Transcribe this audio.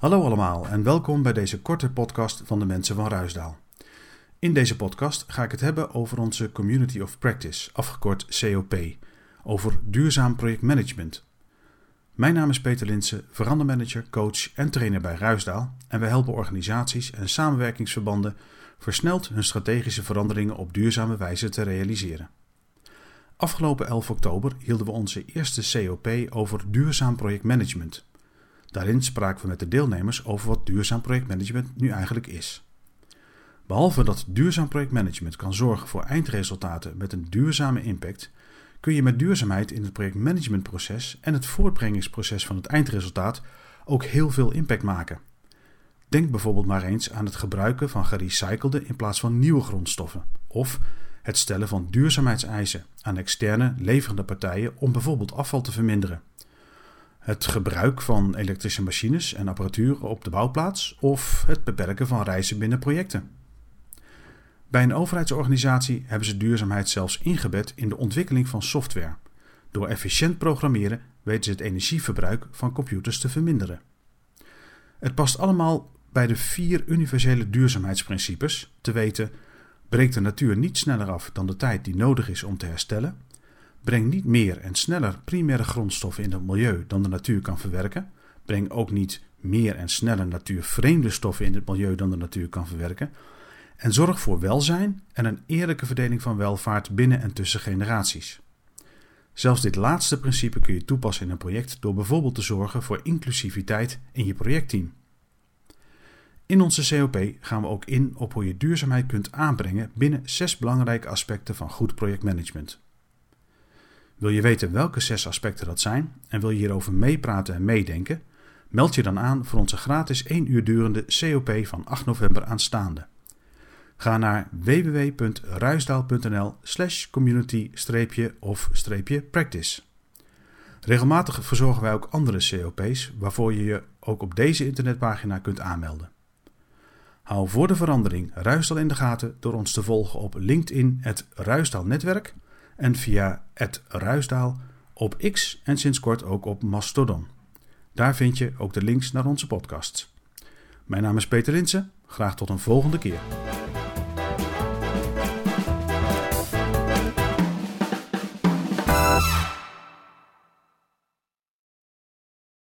Hallo allemaal en welkom bij deze korte podcast van de mensen van Ruisdaal. In deze podcast ga ik het hebben over onze Community of Practice, afgekort COP, over duurzaam projectmanagement. Mijn naam is Peter Linsen, verandermanager, coach en trainer bij Ruisdaal en wij helpen organisaties en samenwerkingsverbanden versneld hun strategische veranderingen op duurzame wijze te realiseren. Afgelopen 11 oktober hielden we onze eerste COP over duurzaam projectmanagement. Daarin spraken we met de deelnemers over wat duurzaam projectmanagement nu eigenlijk is. Behalve dat duurzaam projectmanagement kan zorgen voor eindresultaten met een duurzame impact, kun je met duurzaamheid in het projectmanagementproces en het voortbrengingsproces van het eindresultaat ook heel veel impact maken. Denk bijvoorbeeld maar eens aan het gebruiken van gerecyclede in plaats van nieuwe grondstoffen, of het stellen van duurzaamheidseisen aan externe leverende partijen om bijvoorbeeld afval te verminderen het gebruik van elektrische machines en apparatuur op de bouwplaats of het beperken van reizen binnen projecten. Bij een overheidsorganisatie hebben ze duurzaamheid zelfs ingebed in de ontwikkeling van software. Door efficiënt programmeren weten ze het energieverbruik van computers te verminderen. Het past allemaal bij de vier universele duurzaamheidsprincipes, te weten: breekt de natuur niet sneller af dan de tijd die nodig is om te herstellen Breng niet meer en sneller primaire grondstoffen in het milieu dan de natuur kan verwerken. Breng ook niet meer en sneller natuurvreemde stoffen in het milieu dan de natuur kan verwerken. En zorg voor welzijn en een eerlijke verdeling van welvaart binnen en tussen generaties. Zelfs dit laatste principe kun je toepassen in een project door bijvoorbeeld te zorgen voor inclusiviteit in je projectteam. In onze COP gaan we ook in op hoe je duurzaamheid kunt aanbrengen binnen zes belangrijke aspecten van goed projectmanagement. Wil je weten welke zes aspecten dat zijn en wil je hierover meepraten en meedenken? Meld je dan aan voor onze gratis 1 uur durende COP van 8 november aanstaande. Ga naar www.ruisdaal.nl slash community-of-practice. Regelmatig verzorgen wij ook andere COP's waarvoor je je ook op deze internetpagina kunt aanmelden. Hou voor de verandering Ruisdaal in de gaten door ons te volgen op LinkedIn het Netwerk en via het Ruisdaal op X en sinds kort ook op Mastodon. Daar vind je ook de links naar onze podcasts. Mijn naam is Peter Linsen. Graag tot een volgende keer.